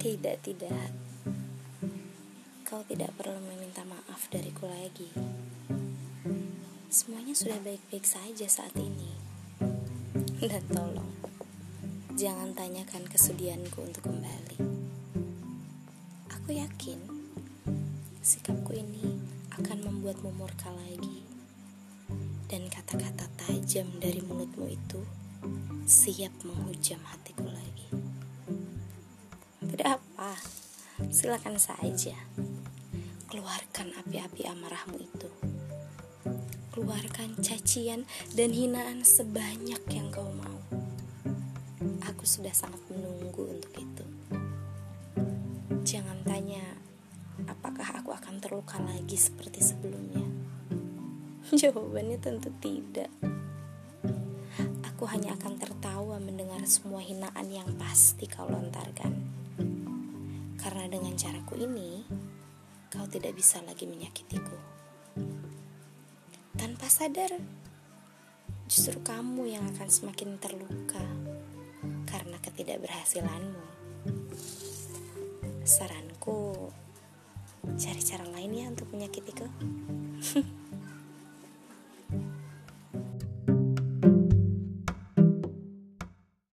Tidak, tidak. Kau tidak perlu meminta maaf dariku lagi. Semuanya sudah baik-baik saja saat ini. Dan tolong, jangan tanyakan kesedihanku untuk kembali. Aku yakin sikapku ini akan membuatmu murka lagi. Dan kata-kata tajam dari mulutmu itu siap menghujam hatiku lagi. Tidak apa, silakan saja. Keluarkan api-api amarahmu itu. Keluarkan cacian dan hinaan sebanyak yang kau mau. Aku sudah sangat menunggu untuk itu. Jangan tanya apakah aku akan terluka lagi seperti sebelumnya. Jawabannya tentu tidak. Aku hanya akan tertawa mendengar semua hinaan yang pasti kau lontarkan. Karena dengan caraku ini, kau tidak bisa lagi menyakitiku. Tanpa sadar, justru kamu yang akan semakin terluka karena ketidakberhasilanmu. Saranku, cari cara lain ya untuk menyakitiku.